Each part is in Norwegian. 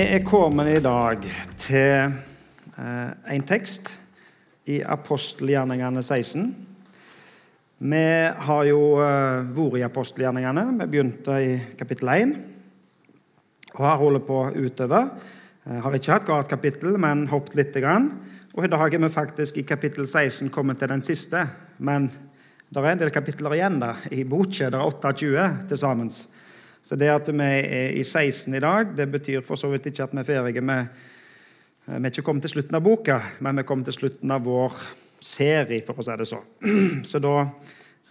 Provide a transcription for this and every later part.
Vi er kommet i dag til eh, en tekst i apostelgjerningene 16. Vi har jo eh, vært i apostelgjerningene. Vi begynte i kapittel 1 og har holdt på utover. Jeg har ikke hatt galt kapittel, men hoppet lite grann. Og i dag er vi faktisk i kapittel 16 kommet til den siste. Men det er en del kapitler igjen da, i boka. Det er 28 til sammen. Så det at vi er i 16 i dag, det betyr for så vidt ikke at vi er ferdige med Vi er ikke kommet til slutten av boka, men vi er kommet til slutten av vår serie, for å si det så. Så da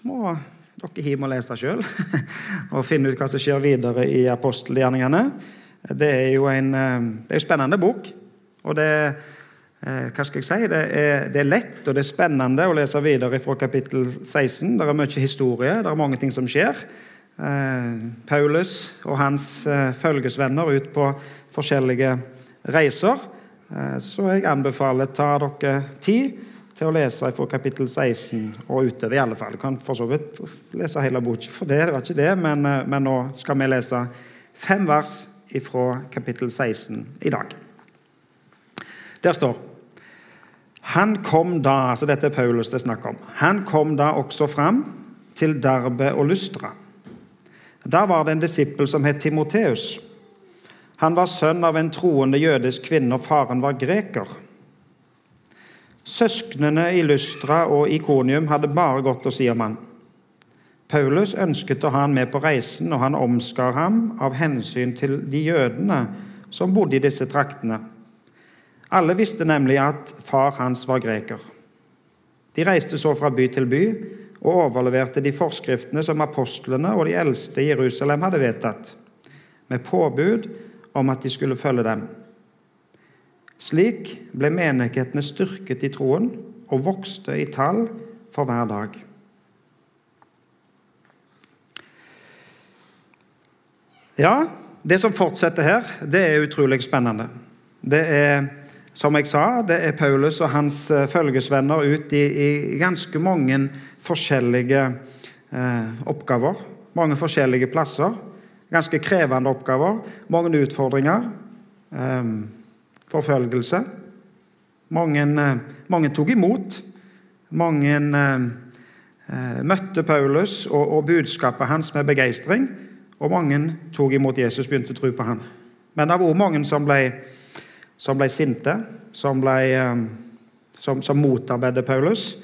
må dere hjem og lese sjøl og finne ut hva som skjer videre i apostelgjerningene. Det er jo en, det er en spennende bok. Og det, hva skal jeg si, det er, det er, lett og det er spennende å lese videre fra kapittel 16. Det er mye historie, det er mange ting som skjer. Eh, Paulus og hans eh, følgesvenner ut på forskjellige reiser. Eh, så jeg anbefaler ta dere tid til å lese fra kapittel 16 og utover. i alle fall. Du kan for så vidt lese hele boka for det, det var ikke det, men, men nå skal vi lese fem vers fra kapittel 16 i dag. Der står Han kom da altså Dette er Paulus det er snakk om. Han kom da også fram til Derbe og Lystra der var det en disippel som het Timoteus. Han var sønn av en troende jødisk kvinne, og faren var greker. Søsknene i Lystra og Ikonium hadde bare godt å si om han. Paulus ønsket å ha han med på reisen, og han omskar ham av hensyn til de jødene som bodde i disse traktene. Alle visste nemlig at far hans var greker. De reiste så fra by til by og overleverte de forskriftene som apostlene og de eldste i Jerusalem hadde vedtatt, med påbud om at de skulle følge dem. Slik ble menighetene styrket i troen og vokste i tall for hver dag. Ja, det som fortsetter her, det er utrolig spennende. Det er, som jeg sa, det er Paulus og hans eh, følgesvenner ut i, i ganske mange forskjellige eh, oppgaver. Mange forskjellige plasser. Ganske krevende oppgaver. Mange utfordringer. Eh, forfølgelse. Mange, eh, mange, tok imot. Mange eh, eh, møtte Paulus og, og, budskapet hans med begeistring. Og mange tok imot Jesus begynte å tro på ham. Men det var også mange som ble, som ble sinte, som, ble, eh, som, som motarbeidet Paulus.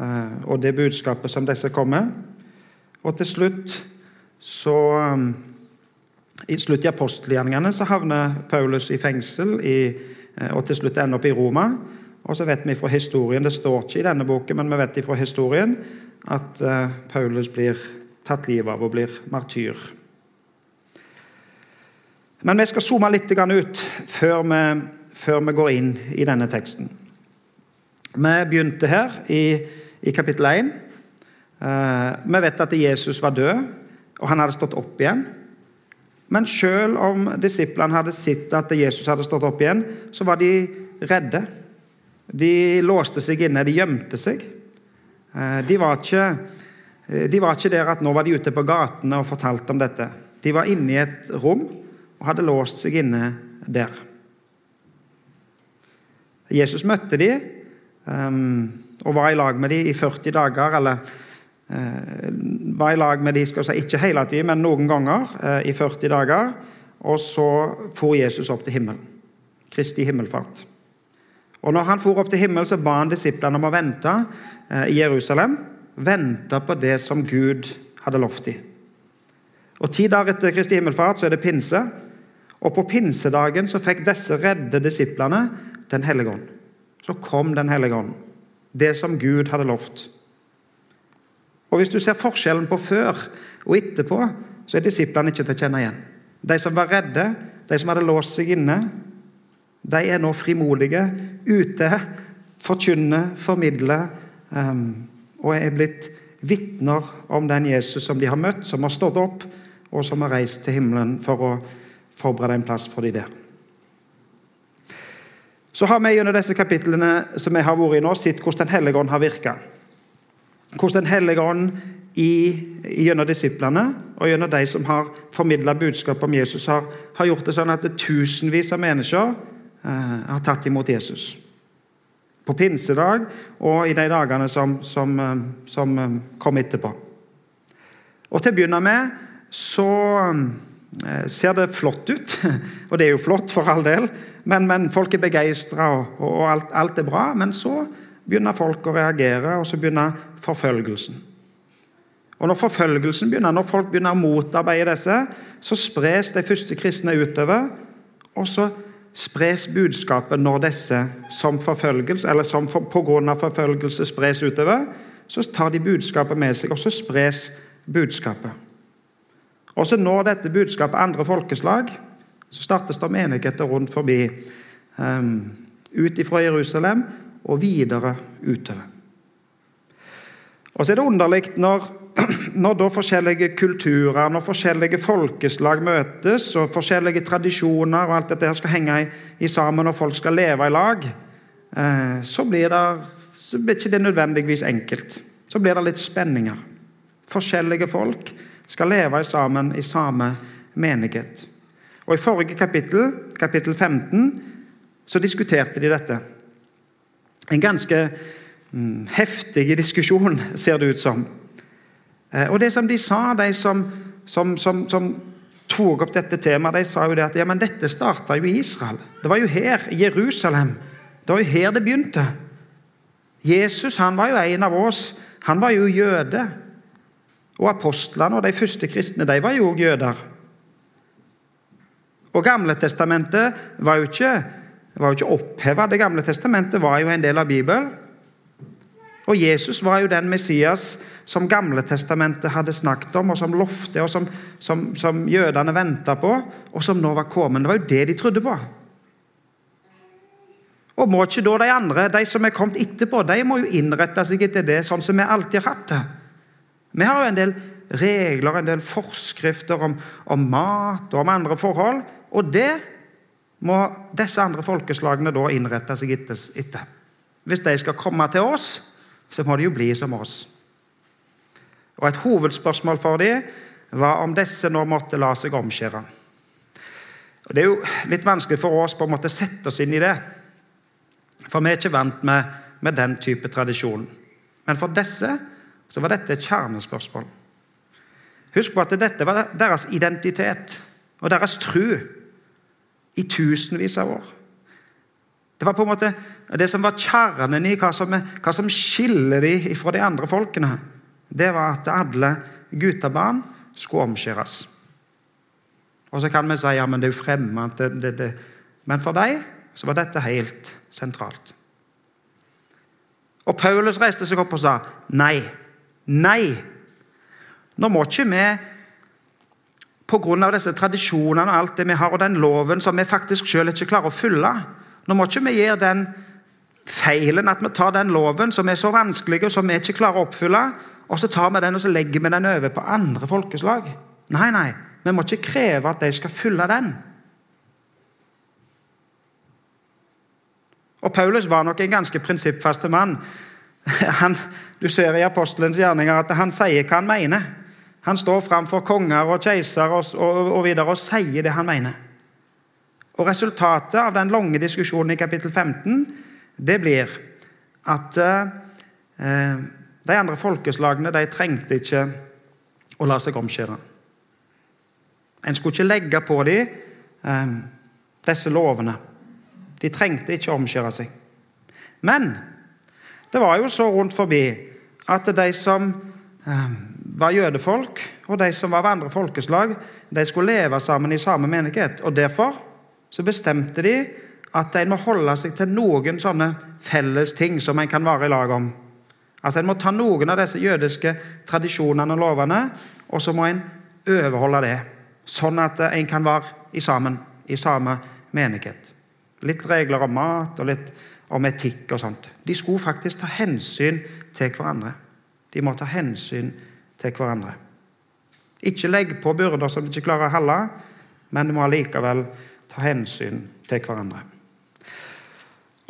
Eh, og det budskapet som disse kom med. Og til slutt så um, I slutt i apostelgjerningene så havner Paulus i fengsel i, eh, og til slutt ender opp i Roma. Og så vet vi fra historien, Det står ikke i denne boken, men vi vet fra historien at uh, Paulus blir tatt livet av og blir martyr. Men vi skal zoome litt ut før vi, før vi går inn i denne teksten. Vi begynte her i i kapittel 1. Eh, vi vet at Jesus var død, og han hadde stått opp igjen. Men selv om disiplene hadde sett at Jesus hadde stått opp igjen, så var de redde. De låste seg inne, de gjemte seg. Eh, de var ikke, eh, de var ikke der at nå var de ute på gatene og fortalte om dette. De var inne i et rom og hadde låst seg inne der. Jesus møtte de, um, og var i lag med dem i 40 dager. eller eh, var i lag med dem skal si, ikke hele tiden, men noen ganger eh, i 40 dager. Og så for Jesus opp til himmelen. Kristi himmelfart. Og når han for opp til himmelen, så ba han disiplene om å vente eh, i Jerusalem. Vente på det som Gud hadde lovt dem. Og Ti dager etter Kristi himmelfart så er det pinse. Og på pinsedagen så fikk disse redde disiplene Den hellige ånd. Så kom Den hellige ånd det som Gud hadde lovt. Og Hvis du ser forskjellen på før og etterpå, så er disiplene ikke til å kjenne igjen. De som var redde, de som hadde låst seg inne, de er nå frimodige, ute, forkynner, formidler um, og er blitt vitner om den Jesus som de har møtt, som har stått opp, og som har reist til himmelen for å forberede en plass for de der. Så har vi gjennom disse kapitlene som vi har vært i nå, sett hvordan Den hellige ånd har virka. Hvordan Den hellige ånd gjennom disiplene og gjennom de som har formidla budskap om Jesus, har, har, gjort det sånn at tusenvis av mennesker eh, har tatt imot Jesus. På pinsedag og i de dagene som, som, eh, som eh, kom etterpå. Og Til å begynne med så eh, ser det flott ut. Og det er jo flott, for all del. Men, men folk er begeistra, og, og alt, alt, er bra. Men så begynner folk å reagere, og så begynner forfølgelsen. Og Når forfølgelsen begynner, når folk begynner å motarbeide disse, så spres de første kristne utover. Og så spres budskapet når disse som forfølgelse, eller som for, av forfølgelse spres utover. Så tar de budskapet med seg, og så spres budskapet. Og så når dette budskapet andre folkeslag, så startes det menigheter rundt forbi. Um, ut ifra Jerusalem og videre utover. Og så er det underlig når, når da forskjellige kulturer, når forskjellige folkeslag møtes, og forskjellige tradisjoner og alt dette skal henge i, i sammen, og folk skal leve i lag, eh, så blir det så blir ikke det nødvendigvis enkelt. Så blir det litt spenninger. Forskjellige folk skal leve sammen i samme menighet. Og I forrige kapittel, kapittel 15, så diskuterte de dette. En ganske mm, heftig diskusjon, ser det ut som. Eh, og det som de sa, de som, som, som, som tok opp dette temaet, de sa jo det at ja, men dette starta jo i Israel. Det var jo her, i Jerusalem. Det var jo her det begynte. Jesus han var jo en av oss. Han var jo jøde. Og apostlene og de første kristne de var jo jøder. Og Gamle testamentet var jo ikke, var ikke oppheva. Det gamle testamentet var jo en del av Bibelen. Og Jesus var jo den Messias som Gamle testamentet hadde snakket om, og som lovte, og som, som, som jødene venta på, og som nå var kommet. Det var jo det de trodde på. Og må ikke da de andre, de som er kommet etterpå, de må jo innrette seg etter det, sånn som vi alltid har hatt det. Vi har jo en del regler, en del forskrifter om, om mat og om andre forhold. Og det må disse andre folkeslagene da innrette seg etter. Hvis de skal komme til oss, så må de jo bli som oss. Og Et hovedspørsmål for dem var om disse nå måtte la seg omskjære. Og Det er jo litt vanskelig for oss på en måte å sette oss inn i det. For vi er ikke vant med, med den type tradisjon. Men for disse så var dette et kjernespørsmål. Husk på at dette var deres identitet og deres tro i tusenvis av år. Det var på en måte det som var kjernen i hva som, hva som skiller dem fra de andre folkene. Det var at alle guttebarn skulle omskjæres. Og så kan vi si ja, men det er jo fremmed. Men for dem så var dette helt sentralt. Og Paulus reiste seg opp og sa nei. Nei. Nå må ikke vi pga. disse tradisjonene og alt det vi har, og den loven som vi faktisk selv ikke klarer å fylle Nå må ikke vi gjøre den feilen at vi tar den loven som er så vanskelig, og som vi ikke klarer å oppfylle, og så tar vi den og så legger vi den over på andre folkeslag. Nei, nei. Vi må ikke kreve at de skal fylle den. Og Paulus var nok en ganske prinsippfaste mann. Han, du ser i apostelens gjerninger at han sier hva han mener. Han står framfor konger og keisere og, og, og, videre og sier det han mener. Og Resultatet av den lange diskusjonen i kapittel 15 det blir at eh, de andre folkeslagene de trengte ikke å la seg omskjære. En skulle ikke legge på dem eh, disse lovene. De trengte ikke å omskjære seg. Men det var jo så rundt forbi at de som eh, var jødefolk, og de som var av andre folkeslag, de skulle leve sammen i samme menighet. Og Derfor så bestemte de at en må holde seg til noen sånne felles ting som en kan være i lag om. Altså En må ta noen av disse jødiske tradisjonene og lovene, og så må en overholde det. Sånn at en kan være i sammen i samme menighet. Litt regler om mat og litt om etikk og sånt. De skulle faktisk ta hensyn til hverandre. De må ta hensyn til hverandre. Ikke legg på byrder som de ikke klarer å holde, men de må allikevel ta hensyn til hverandre.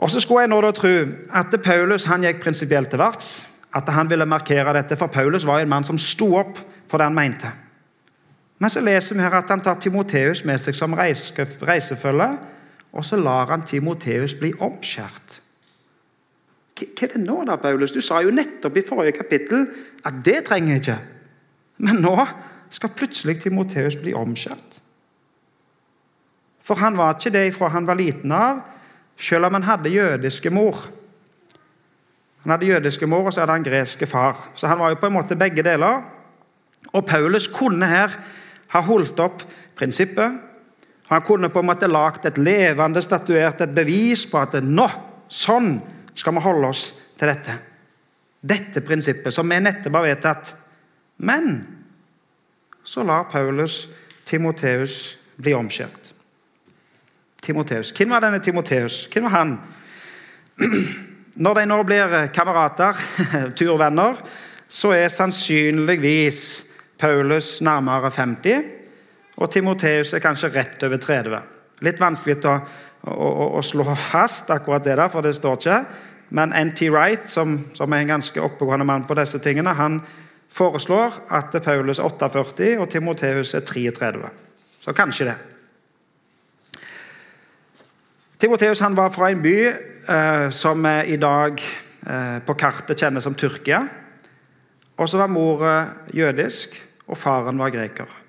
Og så skulle jeg nå da tro at Paulus han gikk prinsipielt til verks. at han ville markere dette, for Paulus var en mann som sto opp for det han mente. Men så leser vi her at han tar Timoteus med seg som reisefølge, og så lar han Timoteus bli omskjært. Hva er det nå, da, Paulus? Du sa jo nettopp i forrige kapittel at det trenger jeg ikke. Men nå skal plutselig Timoteus bli omskjært. For han var ikke det fra han var liten av, selv om han hadde jødiske mor. Han hadde jødiske mor, og så hadde han greske far. Så han var jo på en måte begge deler. Og Paulus kunne her ha holdt opp prinsippet. Han kunne på en måte lagd et levende, statuert et bevis på at nå, sånn skal vi holde oss til dette. Dette prinsippet som vi nettopp har vedtatt. Men så lar Paulus Timoteus bli omskjært. Timoteus. Hvem var denne Timoteus? Hvem var han? Når de nå blir kamerater, turvenner, så er sannsynligvis Paulus nærmere 50, og Timoteus er kanskje rett over 30. Litt vanskelig å, å, å slå fast akkurat det der, for det står ikke. Men N.T. Wright, som, som, er en ganske oppegående mann på disse tingene, han foreslår at Paulus er 48 og Timoteus er 33. Så kanskje det. Timoteus var fra en by eh, som i dag eh, på kartet kjennes som Tyrkia. Og så var mor jødisk, og faren var greker.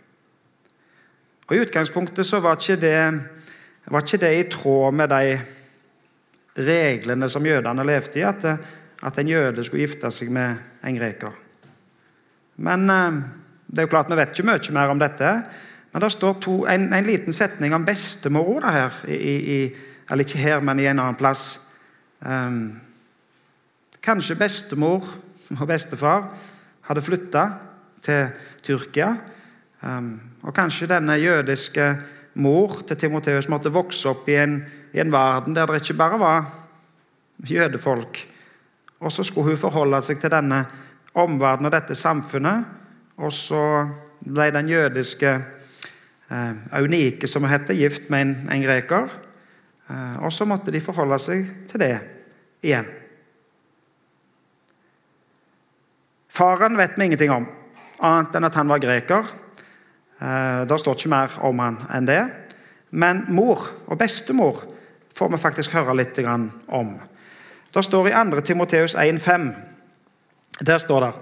Og I utgangspunktet så var ikke det, var ikke det i tråd med de reglene som jødene levde i, at, at en jøde skulle gifte seg med en greker. Men eh, det er jo klart vi vet ikke mye mer om dette. Men det står to, en, en, liten setning om bestemor her i, i eller ikke her, men i en annen plass. Um, kanskje bestemor og bestefar hadde flytta til Tyrkia. Um, og kanskje denne jødiske mor til Timoteus måtte vokse opp i en, i en verden der det ikke bare var jødefolk. Og så skulle hun forholde seg til denne omverdenen og dette samfunnet. Og så ble den jødiske eh, som hun heter, gift med en, en greker. Eh, og så måtte de forholde seg til det igjen. Faren vet vi ingenting om, annet enn at han var greker. Eh, det står ikke mer om han enn det. Men mor og bestemor får vi faktisk høre litt om. Det står i 2. Timoteus 1,5. Der står det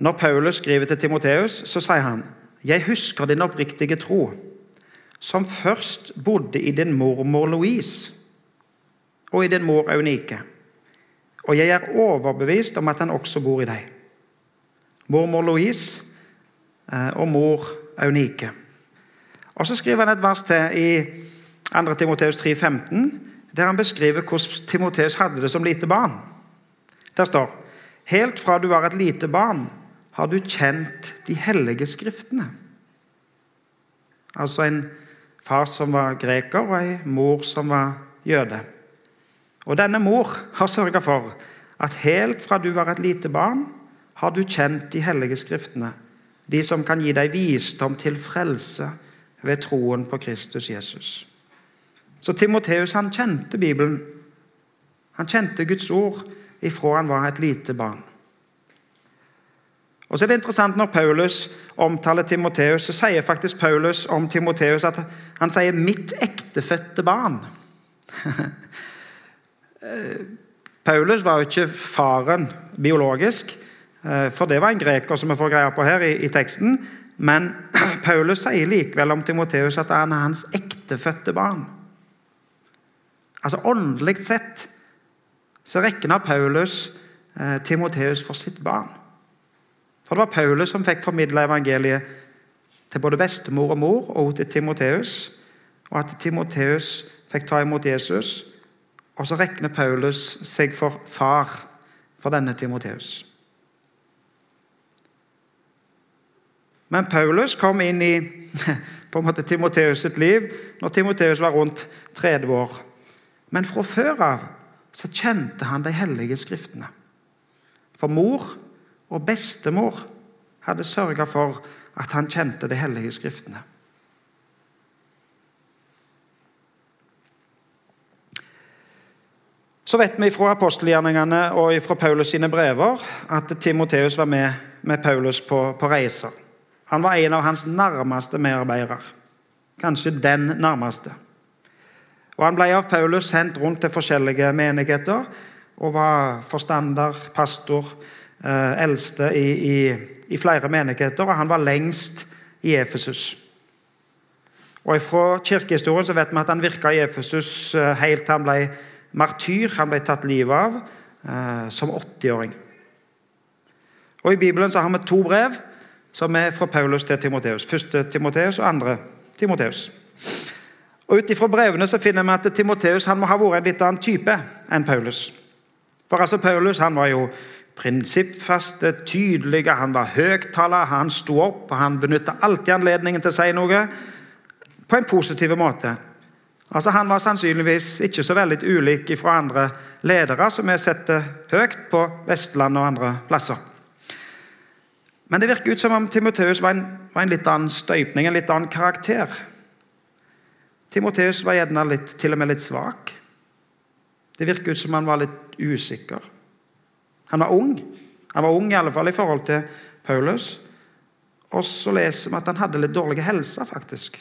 Når Paulus skriver til Timoteus, så sier han Jeg husker din oppriktige tro som først bodde i din mormor Louise og i din mor Eunike. Og jeg er overbevist om at han også bor i deg. Mormor Louise eh, og mor Eunike. Og Så skriver han et vers til i 2. Timoteus 3,15, der han beskriver hvordan Timoteus hadde det som lite barn. Der står Helt fra du var et lite barn, har du kjent de hellige skriftene. Altså en far som var greker, og ei mor som var jøde. Og denne mor har sørga for at helt fra du var et lite barn, har du kjent de hellige skriftene, de som kan gi deg visdom til frelse ved troen på Kristus Jesus. Så Timoteus han kjente Bibelen. Han kjente Guds ord ifra han var et lite barn. Og så er det interessant Når Paulus omtaler Timoteus, så sier faktisk Paulus om Timoteus at han sier 'mitt ektefødte barn'. Paulus var jo ikke faren biologisk, eh, for det var en greker som vi får greie på her i, i teksten. Men Paulus sier likevel om Timoteus at han er hans ektefødte barn. Altså Åndelig sett så regner Paulus eh, Timoteus for sitt barn. For det var Paulus som fikk formidla evangeliet til både bestemor og mor og til Timoteus. Og at Timoteus fikk ta imot Jesus. Og så regner Paulus seg for far for denne Timoteus. Men Paulus kom inn i på en måte Timoteus sitt liv når Timoteus var rundt 30 år. Men fra før av så kjente han de hellige skriftene. For mor og bestemor hadde sørga for at han kjente de hellige skriftene. Så vet vi fra apostelgjerningene og fra Paulus sine brever at Timoteus var med med Paulus på, på reiser. Han var en av hans nærmeste medarbeidere. Kanskje den nærmeste. Og Han ble av Paulus sendt rundt til forskjellige menigheter og var forstander, pastor, eh, eldste i, i, i, flere menigheter. Og han var lengst i Efesus. Og Fra kirkehistorien så vet vi at han virka i Efesus eh, helt til han ble martyr. Han ble tatt livet av eh, som 80-åring. Og I Bibelen så har vi to brev som er fra Paulus til Timoteus. Første Timoteus og andre Timoteus. Og Ut ifra brevene så finner vi at Timoteus må ha vært en litt annen type enn Paulus. For altså Paulus han var jo prinsippfaste, tydelige, han var høyttaler, han sto opp og han benytta alltid anledningen til å si noe på en positiv måte. Altså Han var sannsynligvis ikke så veldig ulik fra andre ledere som vi setter høyt på Vestlandet og andre plasser. Men det virker ut som om Timoteus var en, var en litt annen støypning, en litt annen karakter. Timoteus var gjerne litt, til og med litt svak. Det virker ut som han var litt usikker. Han var ung. Han var ung i alle fall i forhold til Paulus. Og så leser vi at han hadde litt dårlig helse, faktisk.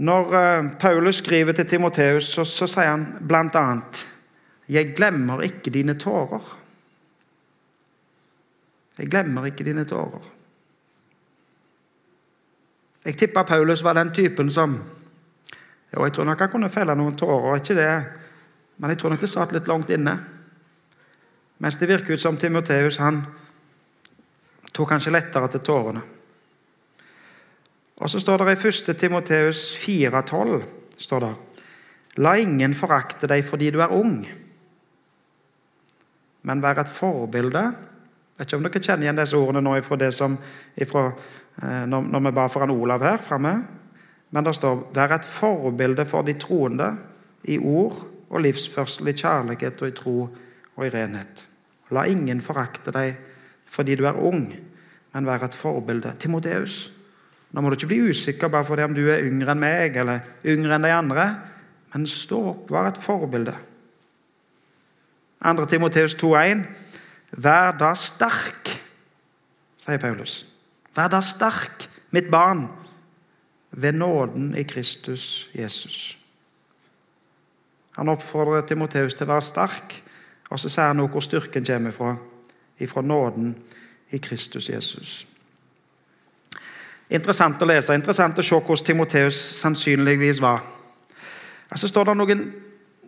Når eh, Paulus skriver til Timoteus, så, så sier han bl.a.: Jeg glemmer ikke dine tårer. Jeg glemmer ikke dine tårer. Jeg tipper Paulus var den typen som og Jeg tror nok han kunne felle noen tårer, ikke det, men jeg tror nok det satt litt langt inne. Mens det virker ut som Timoteus han tok kanskje lettere til tårene. Og så står det i 1. Timoteus 4,12 står det, La ingen forakte deg fordi du er ung, men vær et forbilde. Jeg vet ikke om dere kjenner igjen disse ordene nå ifra det som, ifra, eh, når, vi ba for han Olav her framme. Men det står 'vær et forbilde for de troende i ord og livsførsel, i kjærlighet og i tro og i renhet'. La ingen forakte deg fordi du er ung, men vær et forbilde. Timoteus, nå må du ikke bli usikker bare fordi om du er yngre enn meg eller yngre enn de andre, men stå opp, vær et forbilde. 2. Timoteus 2,1.: Vær da sterk, sier Paulus. Vær da sterk, mitt barn ved nåden i Kristus Jesus. Han oppfordrer Timoteus til å være sterk, og så sier han noe hvor styrken kommer fra. Ifra nåden i Kristus Jesus. Interessant å lese, interessant å se hvordan Timoteus sannsynligvis var. Så står det noen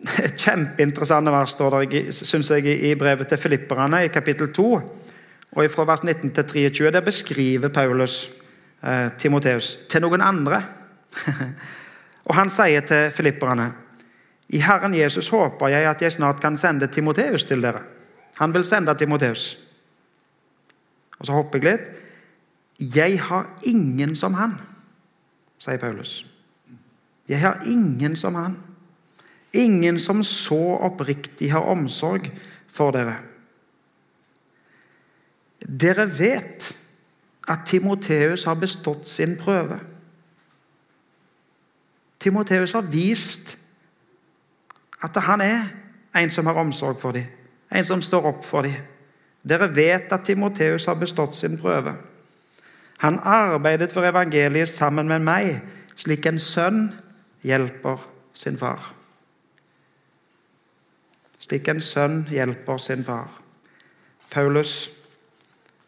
kjempeinteressante vers står der, synes jeg, i brevet til filipperne, i kapittel 2. og Fra vers 19 til 23 der beskriver Paulus eh, Timoteus til noen andre. og Han sier til filipperne i Herren Jesus håper jeg at jeg snart kan sende Timoteus til dere. Han vil sende Timoteus. Og så hopper jeg litt. Jeg har ingen som han, sier Paulus. Jeg har ingen som han. Ingen som så oppriktig har omsorg for dere. Dere vet at Timoteus har bestått sin prøve. Timoteus har vist at han er en som har omsorg for dem, en som står opp for dem. Dere vet at Timoteus har bestått sin prøve. Han arbeidet for evangeliet sammen med meg, slik en sønn hjelper sin far. Slik en sønn hjelper sin far. Paulus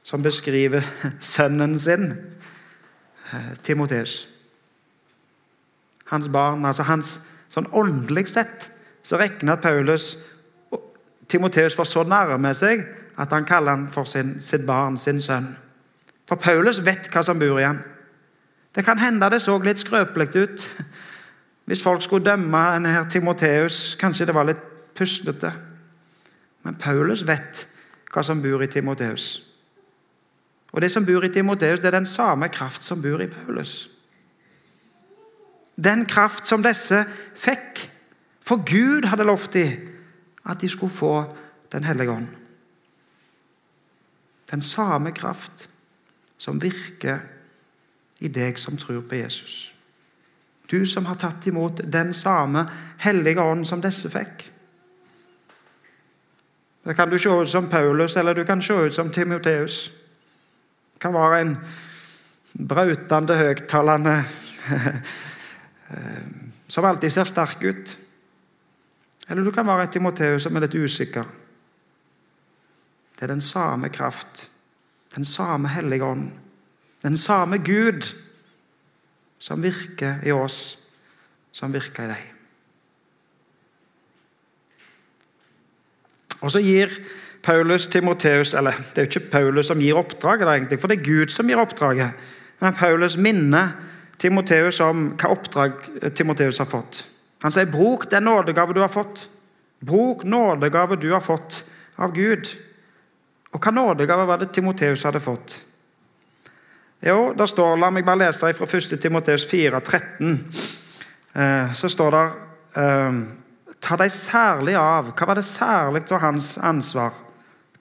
som beskriver sønnen sin, eh, Timoteus. Hans barn, altså hans sånn Åndelig sett så regner Paulus Timoteus for så nærme seg at han kaller han for sin, sitt barn, sin sønn. For Paulus vet hva som bor i ham. Det kan hende det så litt skrøpelig ut hvis folk skulle dømme denne her Timoteus. Kanskje det var litt puslete. Men Paulus vet hva som bor i Timoteus. Og Det som bor i Timoteus, det er den samme kraft som bor i Paulus. Den kraft som disse fikk. For Gud hadde lovt dem at de skulle få Den hellige ånd. Den samme kraft som virker i deg som tror på Jesus. Du som har tatt imot den samme hellige ånd som disse fikk. Da kan du se ut som Paulus, eller du kan se ut som Timoteus. Det kan være en brautende, høyttalende som alltid ser sterk ut. Eller du kan være et Timoteus som er litt usikker. Det er den samme kraft, den samme hellige ånd, den samme Gud som virker i oss, som virker i deg. Og så gir Paulus Timoteus Eller det er jo ikke Paulus som gir oppdraget, egentlig, for det er Gud som gir oppdraget. Men Paulus minner Timoteus om hva oppdrag Timoteus har fått. Han sier, 'Bruk den nådegave du har fått.' Bruk nådegave du har fått av Gud. Og hva nådegave var det Timoteus hadde fått? Jo, da står, La meg bare lese fra 1. Timoteus 4, 13. Eh, så står det eh, Ta deg særlig av Hva var det særlig til hans ansvar?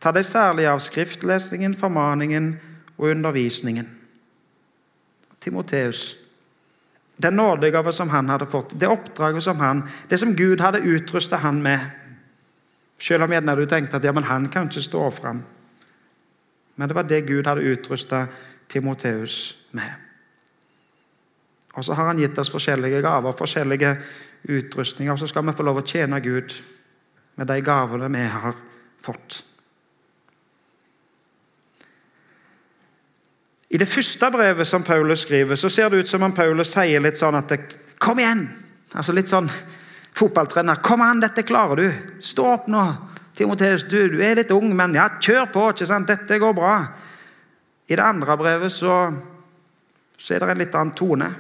Ta deg særlig av skriftlesningen, formaningen og undervisningen. Timoteus. Den nådegave som han hadde fått, det oppdraget som han, det som Gud hadde utrustet han med. Selv om gjerne du tenkte at ja, men han kan ikke stå fram. Men det var det Gud hadde utrustet Timoteus med. Og så har han gitt oss forskjellige gaver, forskjellige utrustninger. Så skal vi få lov å tjene Gud med de gavene vi har fått. I det første brevet som Paulus skriver, så ser det ut som om Paulus sier litt sånn at Kom igjen! Altså Litt sånn fotballtrener. Kom an, dette klarer du! Stå opp nå! Timoteus, du, du er litt ung, men ja, kjør på! ikke sant? Dette går bra. I det andre brevet så, så er det en litt annen tone.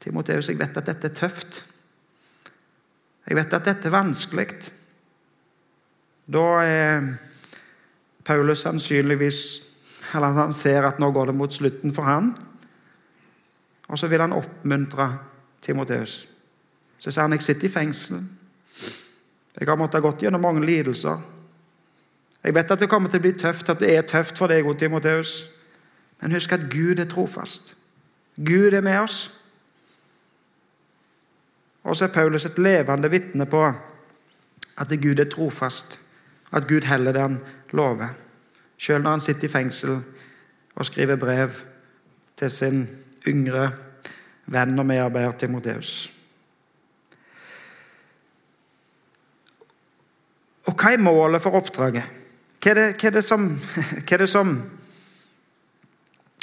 Timoteus, jeg vet at dette er tøft. Jeg vet at dette er vanskelig. Da er Paulus sannsynligvis eller han ser at nå går det mot slutten for han. Og så vil han oppmuntre Timoteus. Så sier han jeg sitter i fengsel. Jeg har måttet gått gjennom mange lidelser. Jeg vet at det kommer til å bli tøft, at det er tøft for deg, Timoteus. Men husk at Gud er trofast. Gud er med oss. Og så er Paulus et levende vitne på at Gud er trofast, at Gud heller det han lover. Sjøl når han sitter i fengsel og skriver brev til sin yngre venn og medarbeider Timoteus. Og hva er målet for oppdraget? Hva er det, hva er det som, hva er det som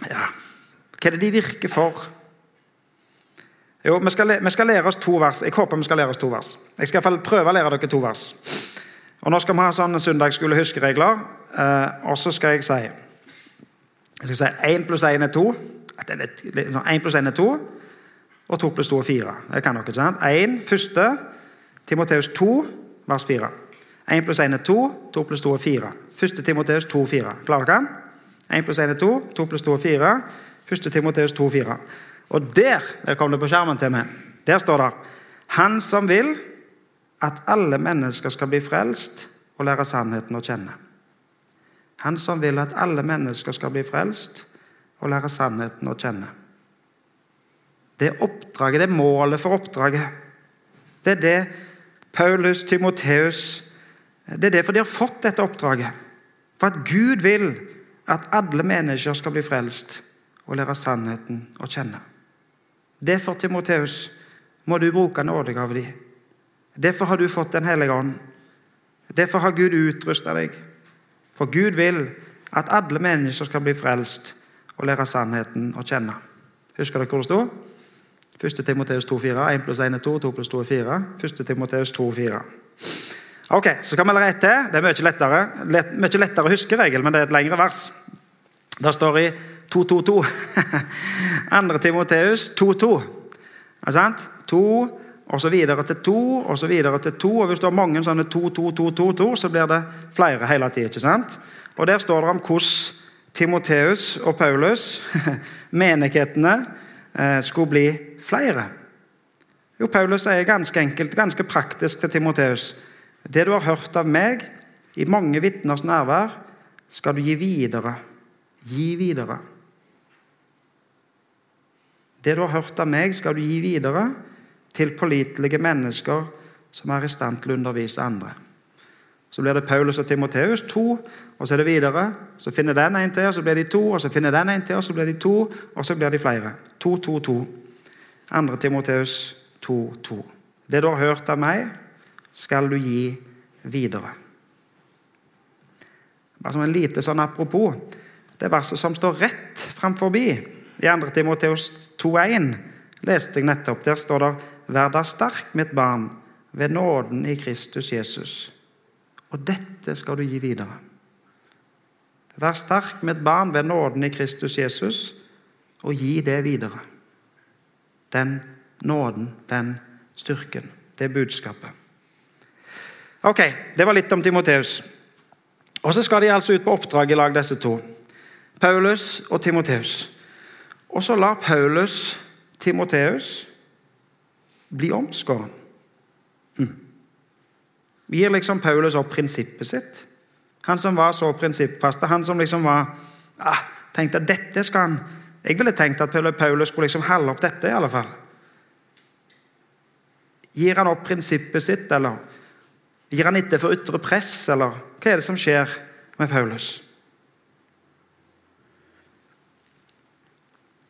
ja, Hva er det de virker for? Jo, vi skal, vi skal, lære oss to vers. Jeg håper vi skal lære oss to vers. Jeg skal i hvert fall prøve å lære dere to vers. Og Nå skal vi ha sånne søndagsskole-huskeregler. Eh, og så skal jeg si Jeg skal si 1 pluss 1 er 2. 1 sånn, pluss 1 er 2, og 2 pluss 2 er 4. Det kan dere, ikke sant? 1 første Timoteus 2, vers 4. 1 pluss 1 er 2, 2 pluss 2 er 4. Første Timoteus 2, 4. Klarer dere? 1 pluss 1 er 2, 2 pluss 2 er 4. Første Timoteus 2, 4. Og der der kom det på skjermen til meg. Der står det Han som vil at alle mennesker skal bli frelst og lære sannheten å kjenne. Han som vil at alle mennesker skal bli frelst og lære sannheten å kjenne. Det er oppdraget, det er målet for oppdraget. Det er det Paulus, Timoteus Det er derfor de har fått dette oppdraget. For at Gud vil at alle mennesker skal bli frelst og lære sannheten å kjenne. Derfor, Timoteus, må du bruke nådegava di. Derfor har du fått Den hellige ånd. Derfor har Gud utrusta deg. For Gud vil at alle mennesker skal bli frelst og lære sannheten å kjenne. Husker dere hvor det sto? 1. Timoteus 2,4. 1 pluss 1 er 2, 2 pluss 2 er 4. 1. Timoteus 2,4. Ok, Så kan vi lære ett til. Det er mye lettere Lett, mye lettere å huske regel, men det er et lengre vers. Det står i 2.2.2. 2. Timoteus 2.2. Er sant? 2, og så videre til 2, og så videre til 2. Og hvis du har mange sånne 2, 2, 2, 2, 2, så blir det flere hele tida. Og der står det om hvordan Timoteus og Paulus, menighetene, eh, skulle bli flere. Jo, Paulus sier ganske enkelt, ganske praktisk til Timoteus Det du har hørt av meg i mange vitners nærvær, skal du gi videre. Gi videre. Det du har hørt av meg, skal du gi videre til pålitelige mennesker som er i stand til å undervise andre. Så blir det Paulus og Timoteus, to, og så er det videre. Så finner den en til, og så blir de to, og så finner den en til, og så blir de to, og så blir de flere. To, to, to. Andre Timoteus 2, 2. Det du har hørt av meg, skal du gi videre. Bare som en lite sånn apropos. Det verset som står rett framfor i 2. Timoteus 2,1, leste jeg nettopp. Der står det 'Vær da sterk, mitt barn, ved nåden i Kristus Jesus'. Og dette skal du gi videre. Vær sterk mitt barn ved nåden i Kristus Jesus, og gi det videre. Den nåden, den styrken, det budskapet. Ok, Det var litt om Timoteus. Og Så skal de altså ut på oppdrag i lag, disse to. Paulus og Timoteus. Og så lar Paulus Timoteus bli omskåren. Hm gir liksom Paulus opp prinsippet sitt. Han som var så prinsippfast, han som liksom var ah, tenkte at dette skal han Jeg ville tenkt at Paulus skulle liksom holde opp dette, i alle fall. Gir han opp prinsippet sitt, eller gir han etter for ytre press, eller hva er det som skjer med Paulus?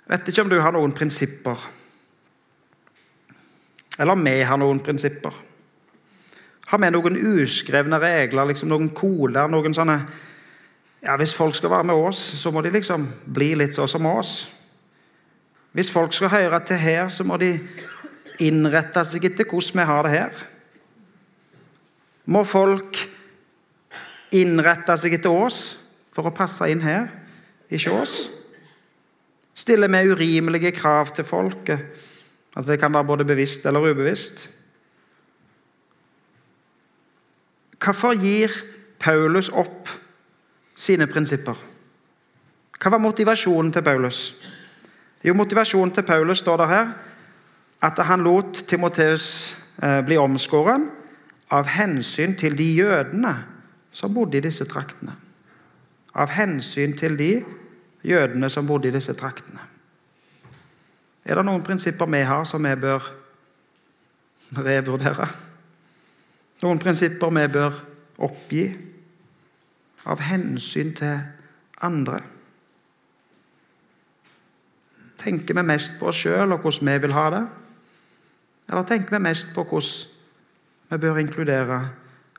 Vet ikke om du har noen prinsipper. Eller om vi har noen prinsipper. Har vi noen uskrevne regler, liksom noen koder, noen sånne ja, Hvis folk skal være med oss, så må de liksom bli litt sånn som oss. Hvis folk skal høre til her, så må de innrette seg etter hvordan vi har det her. Må folk innrette seg etter oss for å passe inn her, ikke oss? Stiller vi urimelige krav til folket? Altså Det kan være både bevisst eller ubevisst. Hvorfor gir Paulus opp sine prinsipper? Hva var motivasjonen til Paulus? Jo, Motivasjonen til Paulus står der her at han lot Timoteus eh, bli omskåren av hensyn til de jødene som bodde i disse traktene. Av hensyn til de jødene som bodde i disse traktene. Er det noen prinsipper vi har som vi bør revurdere? Noen prinsipper vi bør oppgi av hensyn til andre. Tenker vi mest på oss sjøl og hvordan vi vil ha det? Eller tenker vi mest på hvordan vi bør inkludere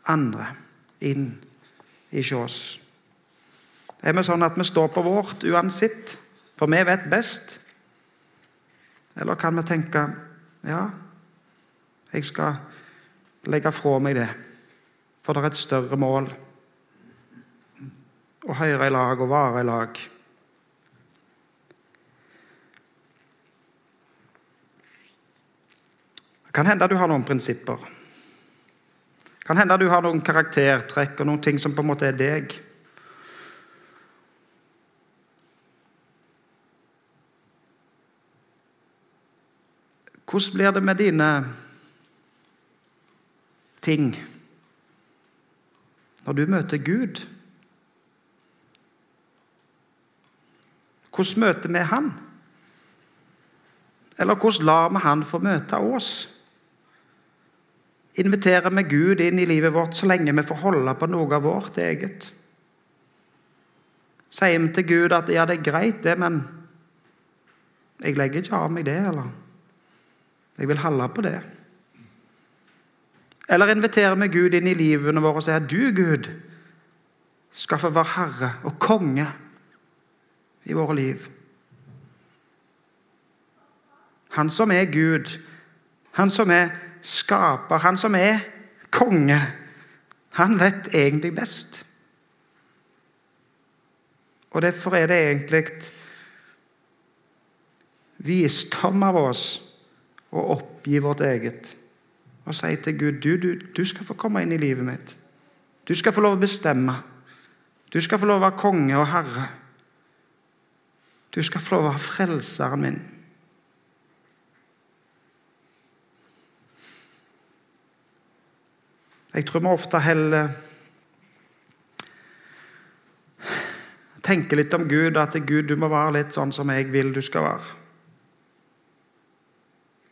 andre inn i oss? Er vi sånn at vi står på vårt uansett, for vi vet best? Eller kan vi tenke ja, jeg skal legge fra meg det, for det er et større mål. Å høre i lag og vare i lag. Det kan hende du har noen prinsipper. Det kan hende du har noen karaktertrekk og noen ting som på en måte er deg. Hvordan blir det med dine ting når du møter Gud? Hvordan møter vi Han? Eller hvordan lar vi Han få møte oss? Inviterer vi Gud inn i livet vårt så lenge vi får holde på noe av vårt eget? Sier vi til Gud at ja, det er greit, det, men jeg legger ikke av meg det, eller jeg vil holde på det? Eller inviterer vi Gud inn i livene våre og sier du, Gud, skal få være herre og konge i våre liv. Han som er Gud, han som er skaper, han som er konge, han vet egentlig best. Og derfor er det egentlig visdom av oss å oppgi vårt eget og si til Gud du, du, du skal få komme inn i livet mitt. Du skal få lov å bestemme. Du skal få lov å være konge og herre. Du skal få lov å være frelseren min. Jeg tror vi ofte heller tenker litt om Gud, at Gud, du må være litt sånn som jeg vil du skal være.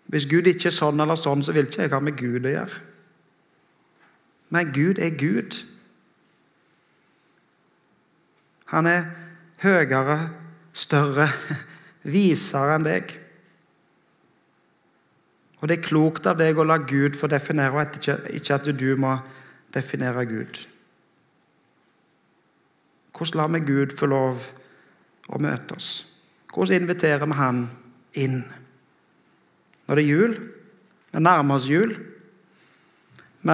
Hvis Gud ikke er sånn eller sånn, så vil ikke jeg ha med Gud å gjøre. Men Gud er Gud. Han er høyere, større, visere enn deg. Og det er klokt av deg å la Gud få definere, og ikke at du må definere Gud. Hvordan lar vi Gud få lov å møte oss? Hvordan inviterer vi Han inn? Når det er jul, vi nærmer oss jul. Vi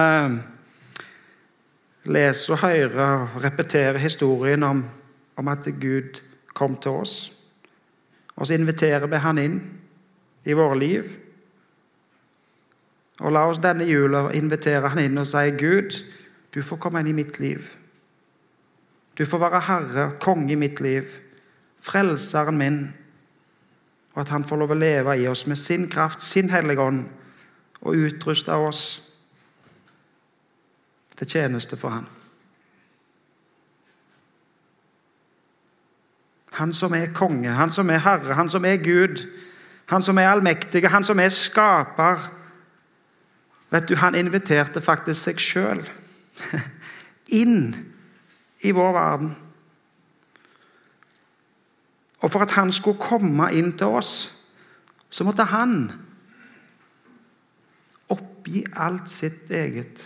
leser og hører og repeterer historien om, om at Gud kom til oss. Og så inviterer vi Han inn i våre liv. Og la oss denne jula invitere Han inn og si, 'Gud, du får komme inn i mitt liv.' Du får være herre, konge i mitt liv, frelseren min, og at han får lov å leve i oss med sin kraft, sin hellige ånd, og utruste oss til tjeneste for han. Han som er konge, han som er herre, han som er Gud, han som er allmektige, han som er skaper. Vet du, Han inviterte faktisk seg sjøl inn i vår verden. Og for at han skulle komme inn til oss, så måtte han oppgi alt sitt eget.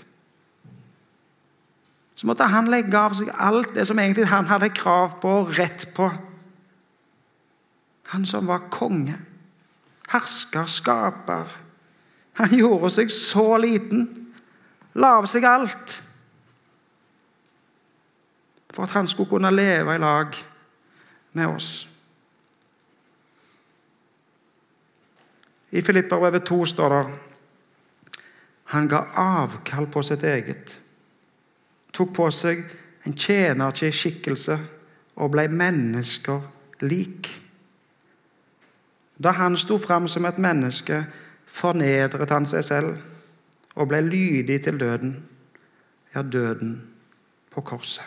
Så måtte han legge av seg alt det som egentlig han hadde krav på og rett på. Han som var konge, hersker, skaper. Han gjorde seg så liten, la av seg alt for at han skulle kunne leve i lag med oss. I Filipperbrevet 2 står det han ga avkall på sitt eget, tok på seg en tjenerskikkelse og ble mennesker lik. Da han sto fram som et menneske, fornedret han seg selv og ble lydig til døden, ja, døden på korset.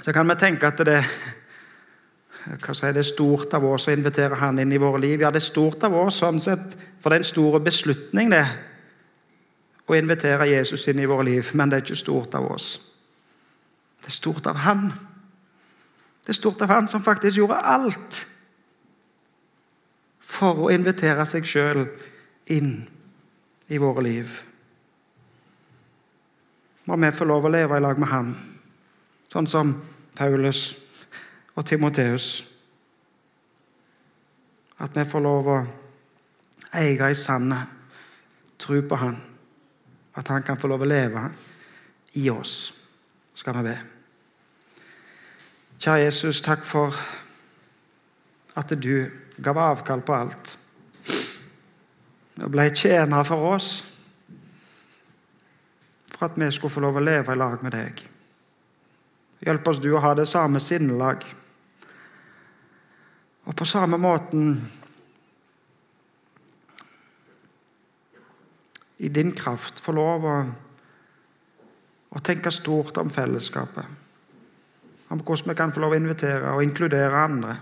Så kan vi tenke at det, hva si, det stort av oss å invitere Han inn i våre liv. Ja, det er stort av oss sånn sett, for det er en stor beslutning det, å invitere Jesus inn i våre liv. Men det er ikke stort av oss. Det er stort av Han. Det er stort av Han som faktisk gjorde alt for å invitere seg sjøl inn i våre liv. Må vi få lov å leve i lag med Han sånn som Paulus og Timoteus. At vi får lov å eie i sanne tro på Han. At Han kan få lov å leve i oss, skal vi be. Kjære Jesus, takk for at du gav avkall på alt og ble tjener for oss for at vi skulle få lov å leve i lag med deg. Hjelp oss du å ha det samme sinnelag. Og på samme måten i din kraft få lov å, å tenke stort om fellesskapet. Om hvordan vi kan få lov å invitere og inkludere andre.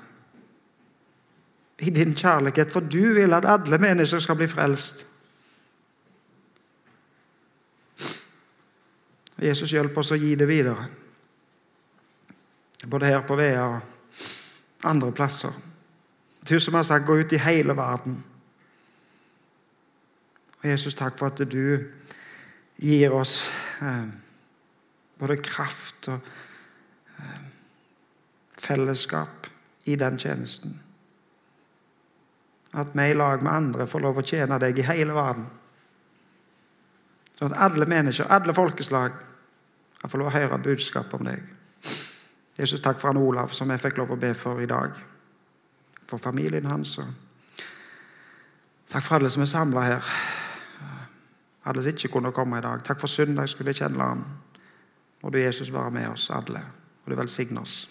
I din kjærlighet, for du vil at alle mennesker skal bli frelst. Jesus, hjelper oss å gi det videre både her på Vea og andre plasser. Du som har sagt 'gå ut i hele verden'. Og Jesus, takk for at du gir oss eh, både kraft og eh, fellesskap i den tjenesten. At vi i lag med andre får lov å tjene deg i hele verden. Sånn at alle mennesker, alle folkeslag, kan få lov å høre budskap om deg. Jesus, takk for han Olav, som jeg fikk lov å be for i dag. For familien hans. Takk for alle som er samla her. Alle som ikke kunne komme i dag. Takk for søndag skulle kjenne ham. Må du, Jesus, være med oss alle. Og du velsigne oss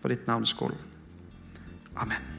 for ditt navns skyld. Amen.